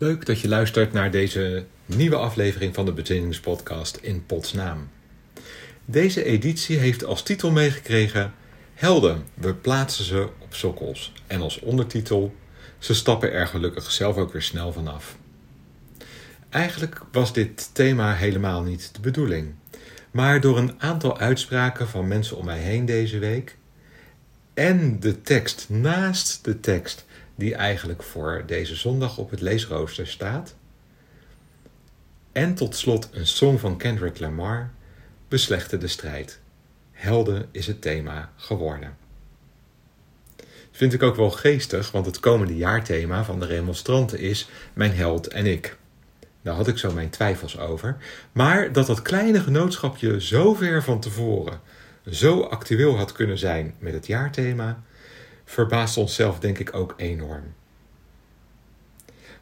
Leuk dat je luistert naar deze nieuwe aflevering van de Bezinningspodcast in Potsnaam. Deze editie heeft als titel meegekregen Helden, we plaatsen ze op sokkels. En als ondertitel Ze stappen er gelukkig zelf ook weer snel vanaf. Eigenlijk was dit thema helemaal niet de bedoeling. Maar door een aantal uitspraken van mensen om mij heen deze week en de tekst naast de tekst die eigenlijk voor deze zondag op het leesrooster staat. En tot slot een song van Kendrick Lamar beslechten de strijd. Helden is het thema geworden. Vind ik ook wel geestig, want het komende jaarthema van de remonstranten is Mijn held en ik. Daar had ik zo mijn twijfels over. Maar dat dat kleine genootschapje zo ver van tevoren zo actueel had kunnen zijn met het jaarthema, verbaast onszelf denk ik ook enorm.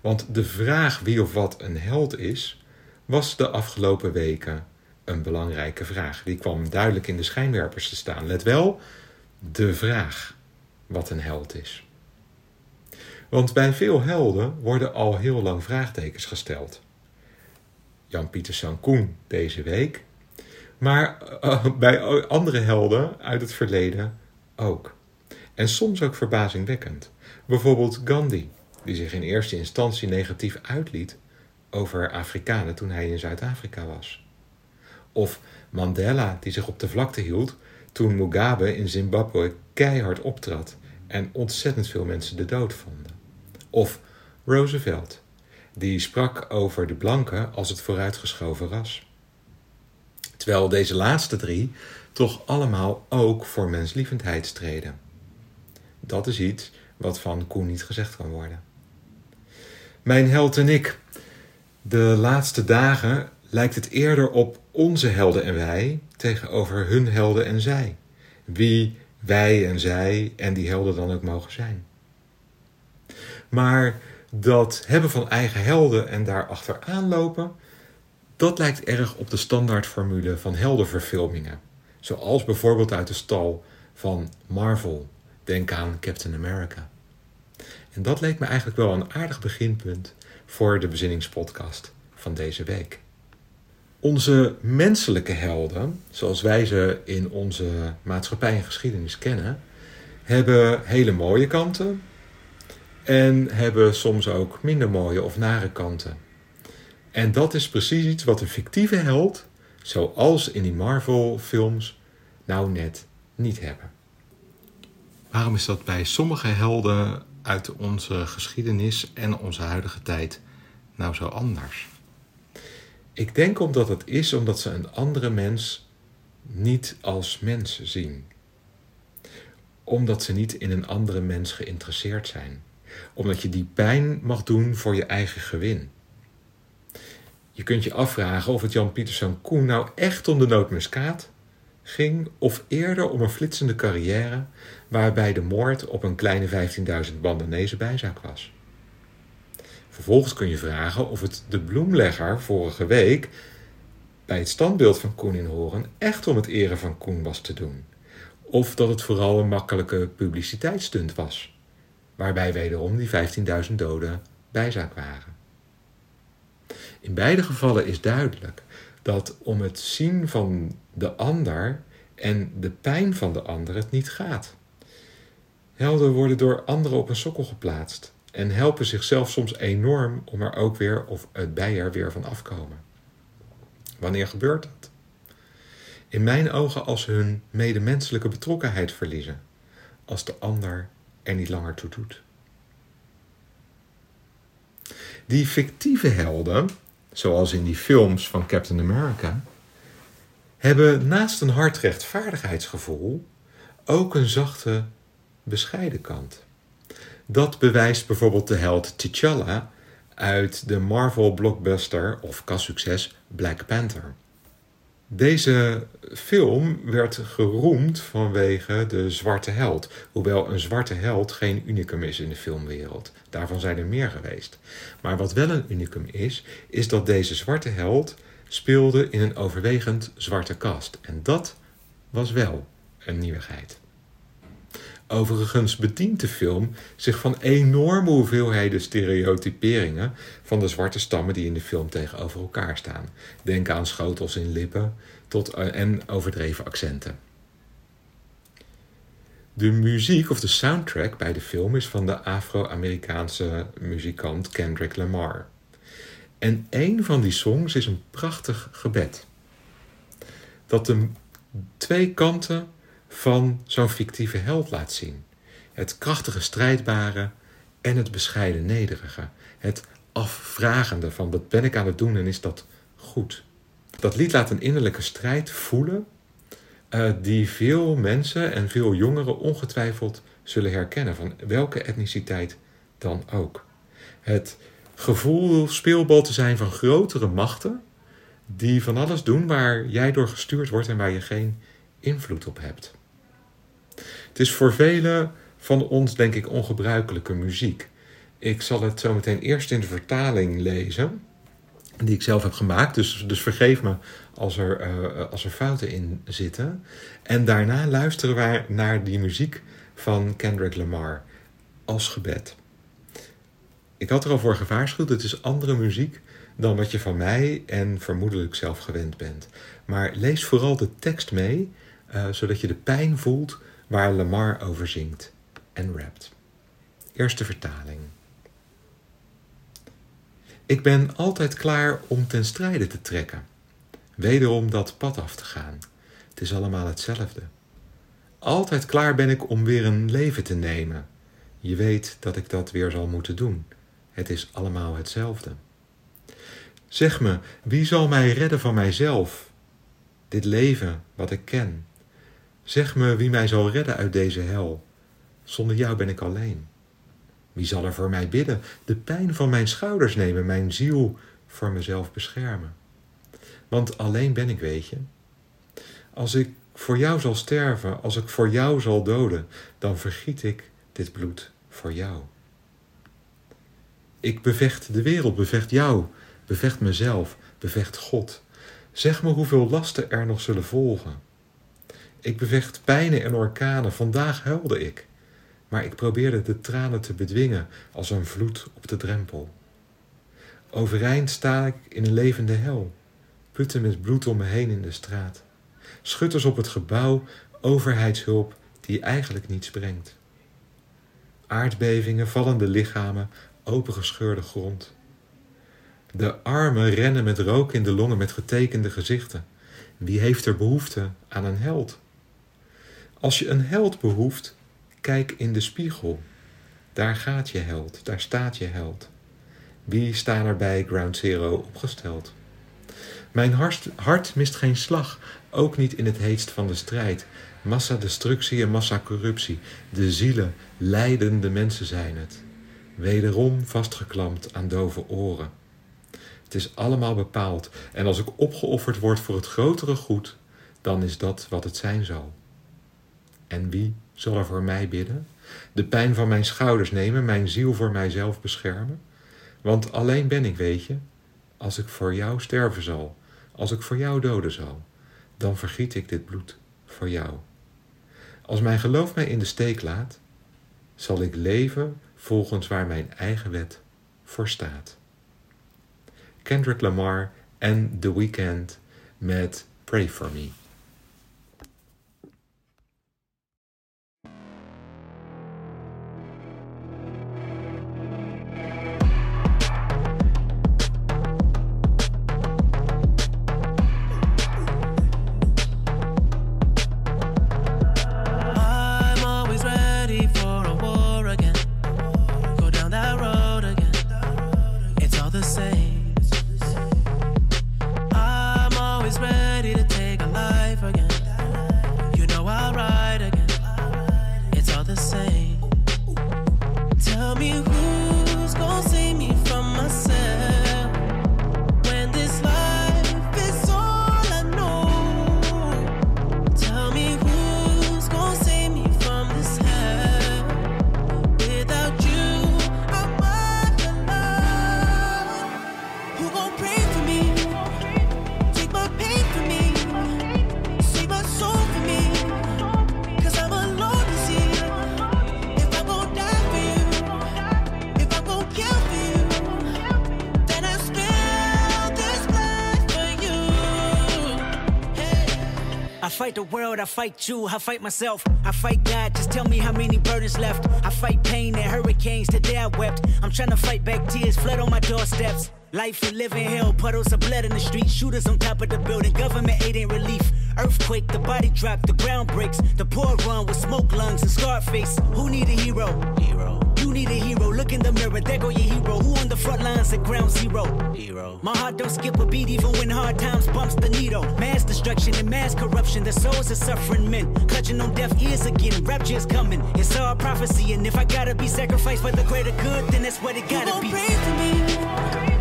Want de vraag wie of wat een held is, was de afgelopen weken een belangrijke vraag. Die kwam duidelijk in de schijnwerpers te staan. Let wel, de vraag wat een held is. Want bij veel helden worden al heel lang vraagtekens gesteld. Jan-Pieter Sankoen deze week, maar uh, bij andere helden uit het verleden ook. En soms ook verbazingwekkend. Bijvoorbeeld Gandhi, die zich in eerste instantie negatief uitliet over Afrikanen toen hij in Zuid-Afrika was. Of Mandela, die zich op de vlakte hield toen Mugabe in Zimbabwe keihard optrad en ontzettend veel mensen de dood vonden. Of Roosevelt, die sprak over de blanken als het vooruitgeschoven ras. Terwijl deze laatste drie toch allemaal ook voor menslievendheid streden. Dat is iets wat van Koen niet gezegd kan worden. Mijn held en ik. De laatste dagen lijkt het eerder op onze helden en wij tegenover hun helden en zij. Wie wij en zij en die helden dan ook mogen zijn. Maar dat hebben van eigen helden en daar achteraan lopen, dat lijkt erg op de standaardformule van heldenverfilmingen. Zoals bijvoorbeeld uit de stal van Marvel. Denk aan Captain America. En dat leek me eigenlijk wel een aardig beginpunt voor de bezinningspodcast van deze week. Onze menselijke helden, zoals wij ze in onze maatschappij en geschiedenis kennen, hebben hele mooie kanten en hebben soms ook minder mooie of nare kanten. En dat is precies iets wat een fictieve held, zoals in die Marvel-films, nou net niet hebben. Waarom is dat bij sommige helden uit onze geschiedenis en onze huidige tijd nou zo anders? Ik denk omdat het is omdat ze een andere mens niet als mens zien. Omdat ze niet in een andere mens geïnteresseerd zijn. Omdat je die pijn mag doen voor je eigen gewin. Je kunt je afvragen of het Jan Pieterszoon Koen nou echt om de nootmuskaat ging of eerder om een flitsende carrière waarbij de moord op een kleine 15.000 Bandanese bijzaak was. Vervolgens kun je vragen of het de bloemlegger vorige week bij het standbeeld van Koen in Horen echt om het eren van Koen was te doen. Of dat het vooral een makkelijke publiciteitsstunt was, waarbij wederom die 15.000 doden bijzaak waren. In beide gevallen is duidelijk dat om het zien van de ander en de pijn van de ander het niet gaat. Helden worden door anderen op een sokkel geplaatst en helpen zichzelf soms enorm om er ook weer of het bij er weer van afkomen. Wanneer gebeurt dat? In mijn ogen als hun medemenselijke betrokkenheid verliezen, als de ander er niet langer toe doet. Die fictieve helden zoals in die films van Captain America, hebben naast een hard rechtvaardigheidsgevoel ook een zachte, bescheiden kant. Dat bewijst bijvoorbeeld de held T'Challa uit de Marvel blockbuster of kassucces Black Panther. Deze film werd geroemd vanwege de zwarte held. Hoewel een zwarte held geen unicum is in de filmwereld. Daarvan zijn er meer geweest. Maar wat wel een unicum is, is dat deze zwarte held speelde in een overwegend zwarte kast. En dat was wel een nieuwigheid. Overigens bedient de film zich van enorme hoeveelheden stereotyperingen van de zwarte stammen die in de film tegenover elkaar staan. Denk aan schotels in lippen tot, eh, en overdreven accenten. De muziek of de soundtrack bij de film is van de Afro-Amerikaanse muzikant Kendrick Lamar. En een van die songs is een prachtig gebed. Dat de twee kanten van zo'n fictieve held laat zien. Het krachtige strijdbare en het bescheiden nederige. Het afvragende van wat ben ik aan het doen en is dat goed. Dat lied laat een innerlijke strijd voelen uh, die veel mensen en veel jongeren ongetwijfeld zullen herkennen, van welke etniciteit dan ook. Het gevoel speelbal te zijn van grotere machten die van alles doen waar jij door gestuurd wordt en waar je geen invloed op hebt. Het is voor velen van ons, denk ik, ongebruikelijke muziek. Ik zal het zo meteen eerst in de vertaling lezen, die ik zelf heb gemaakt. Dus, dus vergeef me als er, uh, als er fouten in zitten. En daarna luisteren wij naar die muziek van Kendrick Lamar als gebed. Ik had er al voor gewaarschuwd, het is andere muziek dan wat je van mij en vermoedelijk zelf gewend bent. Maar lees vooral de tekst mee, uh, zodat je de pijn voelt waar Lamar over zingt en rapt. Eerste vertaling. Ik ben altijd klaar om ten strijde te trekken, wederom dat pad af te gaan. Het is allemaal hetzelfde. Altijd klaar ben ik om weer een leven te nemen. Je weet dat ik dat weer zal moeten doen. Het is allemaal hetzelfde. Zeg me, wie zal mij redden van mijzelf? Dit leven wat ik ken. Zeg me wie mij zal redden uit deze hel. Zonder jou ben ik alleen. Wie zal er voor mij bidden, de pijn van mijn schouders nemen, mijn ziel voor mezelf beschermen? Want alleen ben ik, weet je. Als ik voor jou zal sterven, als ik voor jou zal doden, dan vergiet ik dit bloed voor jou. Ik bevecht de wereld, bevecht jou, bevecht mezelf, bevecht God. Zeg me hoeveel lasten er nog zullen volgen. Ik bevecht pijnen en orkanen, vandaag huilde ik. Maar ik probeerde de tranen te bedwingen als een vloed op de drempel. Overeind sta ik in een levende hel, putten met bloed om me heen in de straat. Schutters op het gebouw, overheidshulp die eigenlijk niets brengt. Aardbevingen, vallende lichamen, opengescheurde grond. De armen rennen met rook in de longen met getekende gezichten. Wie heeft er behoefte aan een held? Als je een held behoeft, kijk in de spiegel. Daar gaat je held, daar staat je held. Wie staan er bij Ground Zero opgesteld? Mijn hart, mist geen slag, ook niet in het heetst van de strijd. Massadestructie en massacorruptie, de zielen, lijdende mensen zijn het. Wederom vastgeklampt aan dove oren. Het is allemaal bepaald en als ik opgeofferd word voor het grotere goed, dan is dat wat het zijn zal. En wie zal er voor mij bidden? De pijn van mijn schouders nemen, mijn ziel voor mijzelf beschermen? Want alleen ben ik, weet je, als ik voor jou sterven zal, als ik voor jou doden zal, dan vergiet ik dit bloed voor jou. Als mijn geloof mij in de steek laat, zal ik leven volgens waar mijn eigen wet voor staat. Kendrick Lamar en The Weeknd met Pray For Me. Fight the world, I fight you, I fight myself. I fight God, just tell me how many burdens left. I fight pain and hurricanes, today I wept. I'm trying to fight back tears, flood on my doorsteps. Life and living hell, puddles of blood in the street, shooters on top of the building, government aid ain't relief. Earthquake, the body drop, the ground breaks, the poor run with smoke lungs and scarred face. Who need a hero? Hero. Look in the mirror, there go your hero. Who on the front lines at ground zero? Hero. My heart don't skip a beat even when hard times bumps the needle. Mass destruction and mass corruption. The souls of suffering men clutching on deaf ears again. Rapture's coming. It's all prophecy, and if I gotta be sacrificed for the greater good, then that's what it gotta you be. Pray for me.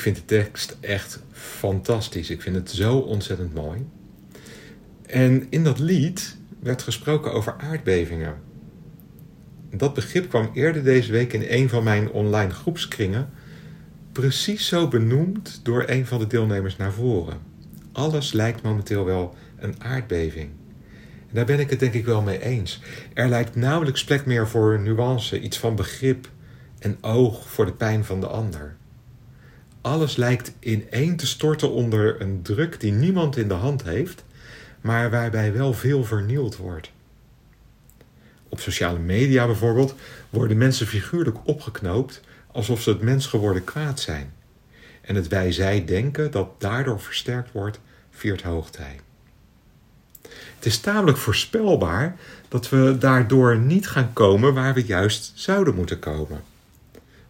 Ik vind de tekst echt fantastisch. Ik vind het zo ontzettend mooi. En in dat lied werd gesproken over aardbevingen. Dat begrip kwam eerder deze week in een van mijn online groepskringen precies zo benoemd door een van de deelnemers naar voren. Alles lijkt momenteel wel een aardbeving. En daar ben ik het denk ik wel mee eens. Er lijkt nauwelijks plek meer voor nuance, iets van begrip en oog voor de pijn van de ander. Alles lijkt ineen te storten onder een druk die niemand in de hand heeft, maar waarbij wel veel vernield wordt. Op sociale media bijvoorbeeld worden mensen figuurlijk opgeknoopt alsof ze het mens geworden kwaad zijn. En het wij-zij denken dat daardoor versterkt wordt, viert hoogtij. Het is tamelijk voorspelbaar dat we daardoor niet gaan komen waar we juist zouden moeten komen.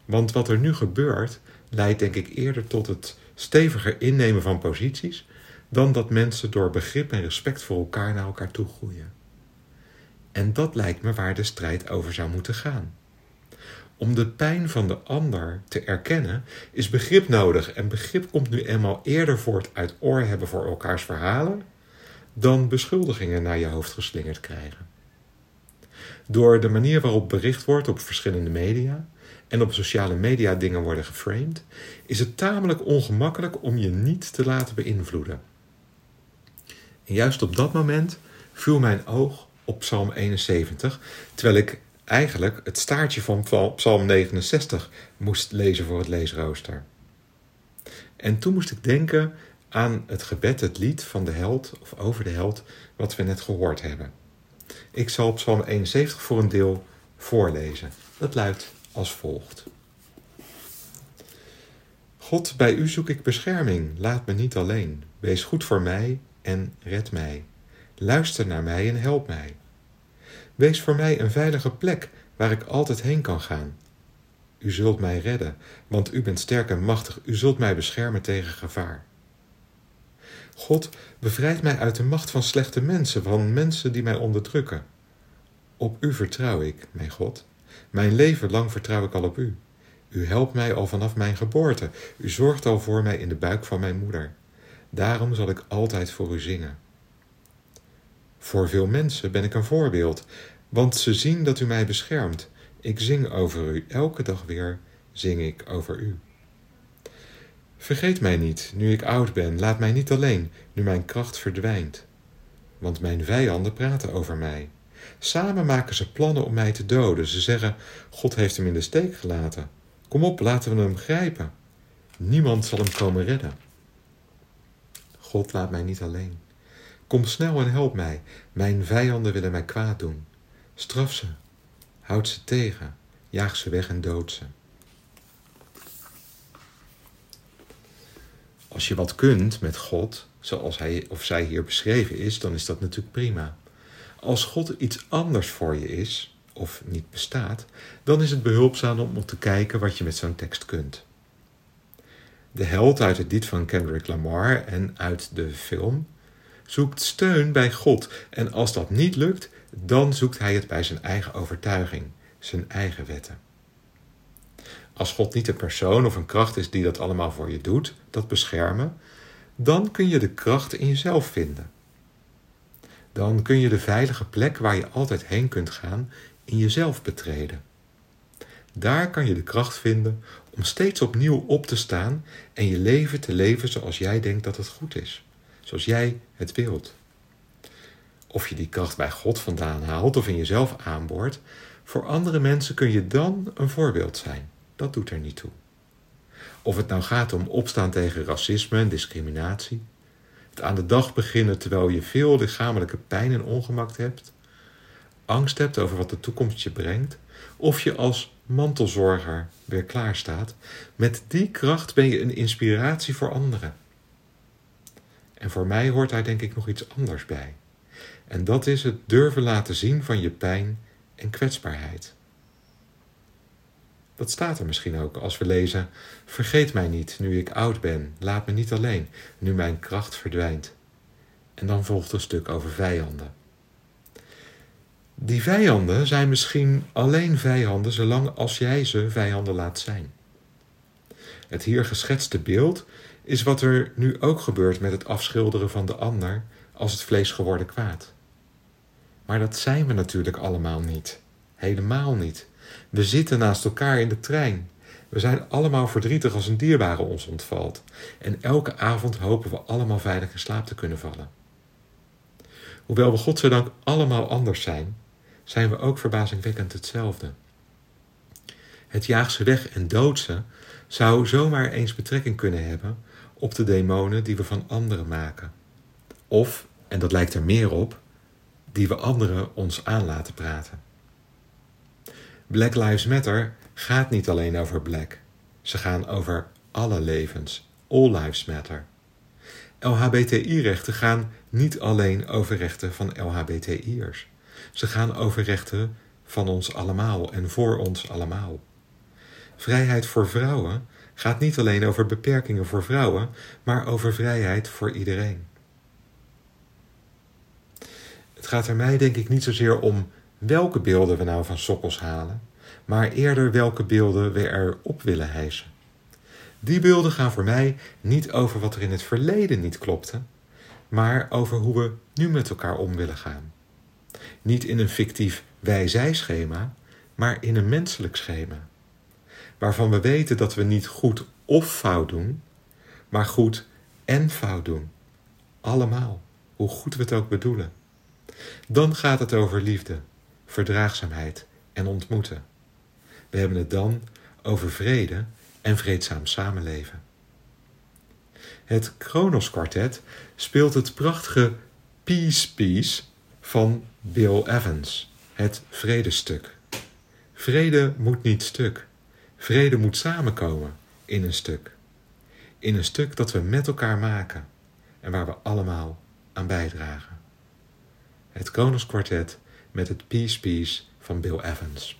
Want wat er nu gebeurt, leidt denk ik eerder tot het steviger innemen van posities dan dat mensen door begrip en respect voor elkaar naar elkaar toe groeien. En dat lijkt me waar de strijd over zou moeten gaan. Om de pijn van de ander te erkennen is begrip nodig en begrip komt nu eenmaal eerder voort uit oor hebben voor elkaars verhalen dan beschuldigingen naar je hoofd geslingerd krijgen. Door de manier waarop bericht wordt op verschillende media en op sociale media dingen worden geframed, is het tamelijk ongemakkelijk om je niet te laten beïnvloeden. En juist op dat moment viel mijn oog op Psalm 71, terwijl ik eigenlijk het staartje van Psalm 69 moest lezen voor het leesrooster. En toen moest ik denken aan het gebed, het lied van de held of over de held, wat we net gehoord hebben. Ik zal Psalm 71 voor een deel voorlezen. Dat luidt als volgt. God, bij u zoek ik bescherming. Laat me niet alleen. Wees goed voor mij en red mij. Luister naar mij en help mij. Wees voor mij een veilige plek waar ik altijd heen kan gaan. U zult mij redden, want u bent sterk en machtig. U zult mij beschermen tegen gevaar. God, bevrijd mij uit de macht van slechte mensen, van mensen die mij onderdrukken. Op u vertrouw ik, mijn God. Mijn leven lang vertrouw ik al op u. U helpt mij al vanaf mijn geboorte. U zorgt al voor mij in de buik van mijn moeder. Daarom zal ik altijd voor u zingen. Voor veel mensen ben ik een voorbeeld, want ze zien dat u mij beschermt. Ik zing over u, elke dag weer zing ik over u. Vergeet mij niet, nu ik oud ben, laat mij niet alleen, nu mijn kracht verdwijnt. Want mijn vijanden praten over mij. Samen maken ze plannen om mij te doden. Ze zeggen: God heeft hem in de steek gelaten. Kom op, laten we hem grijpen. Niemand zal hem komen redden. God laat mij niet alleen. Kom snel en help mij. Mijn vijanden willen mij kwaad doen. Straf ze. Houd ze tegen. Jaag ze weg en dood ze. Als je wat kunt met God, zoals hij of zij hier beschreven is, dan is dat natuurlijk prima. Als God iets anders voor je is, of niet bestaat, dan is het behulpzaam om te kijken wat je met zo'n tekst kunt. De held uit het lied van Kendrick Lamar en uit de film zoekt steun bij God en als dat niet lukt, dan zoekt hij het bij zijn eigen overtuiging, zijn eigen wetten. Als God niet een persoon of een kracht is die dat allemaal voor je doet, dat beschermen, dan kun je de kracht in jezelf vinden. Dan kun je de veilige plek waar je altijd heen kunt gaan in jezelf betreden. Daar kan je de kracht vinden om steeds opnieuw op te staan en je leven te leven zoals jij denkt dat het goed is, zoals jij het wilt. Of je die kracht bij God vandaan haalt of in jezelf aanboort, voor andere mensen kun je dan een voorbeeld zijn. Dat doet er niet toe. Of het nou gaat om opstaan tegen racisme en discriminatie, het aan de dag beginnen terwijl je veel lichamelijke pijn en ongemak hebt, angst hebt over wat de toekomst je brengt, of je als mantelzorger weer klaar staat, met die kracht ben je een inspiratie voor anderen. En voor mij hoort daar denk ik nog iets anders bij. En dat is het durven laten zien van je pijn en kwetsbaarheid. Dat staat er misschien ook als we lezen: Vergeet mij niet nu ik oud ben, laat me niet alleen, nu mijn kracht verdwijnt. En dan volgt een stuk over vijanden. Die vijanden zijn misschien alleen vijanden zolang als jij ze vijanden laat zijn. Het hier geschetste beeld is wat er nu ook gebeurt met het afschilderen van de ander als het vlees geworden kwaad. Maar dat zijn we natuurlijk allemaal niet. Helemaal niet. We zitten naast elkaar in de trein. We zijn allemaal verdrietig als een dierbare ons ontvalt. En elke avond hopen we allemaal veilig in slaap te kunnen vallen. Hoewel we godzijdank allemaal anders zijn, zijn we ook verbazingwekkend hetzelfde. Het jaagse weg en doodse zou zomaar eens betrekking kunnen hebben op de demonen die we van anderen maken. Of, en dat lijkt er meer op, die we anderen ons aan laten praten. Black Lives Matter gaat niet alleen over black. Ze gaan over alle levens. All lives matter. LHBTI-rechten gaan niet alleen over rechten van LHBTI'ers. Ze gaan over rechten van ons allemaal en voor ons allemaal. Vrijheid voor vrouwen gaat niet alleen over beperkingen voor vrouwen, maar over vrijheid voor iedereen. Het gaat er mij denk ik niet zozeer om welke beelden we nou van sokkels halen, maar eerder welke beelden we erop willen hijsen. Die beelden gaan voor mij niet over wat er in het verleden niet klopte, maar over hoe we nu met elkaar om willen gaan. Niet in een fictief wij-zij-schema, maar in een menselijk schema. Waarvan we weten dat we niet goed of fout doen, maar goed en fout doen. Allemaal, hoe goed we het ook bedoelen. Dan gaat het over liefde, verdraagzaamheid en ontmoeten. We hebben het dan over vrede en vreedzaam samenleven. Het Kronos Quartet speelt het prachtige Peace Piece van Bill Evans, het vredestuk. Vrede moet niet stuk. Vrede moet samenkomen in een stuk. In een stuk dat we met elkaar maken en waar we allemaal aan bijdragen. Het Kronos Quartet met het Peace Piece van Bill Evans.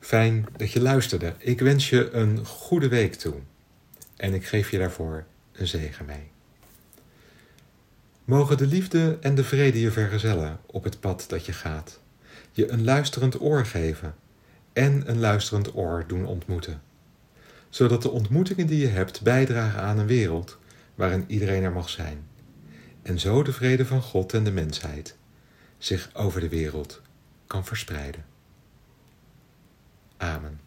Fijn dat je luisterde. Ik wens je een goede week toe. En ik geef je daarvoor een zegen mee. Mogen de liefde en de vrede je vergezellen op het pad dat je gaat. Je een luisterend oor geven en een luisterend oor doen ontmoeten. Zodat de ontmoetingen die je hebt bijdragen aan een wereld waarin iedereen er mag zijn. En zo de vrede van God en de mensheid zich over de wereld kan verspreiden. Amen.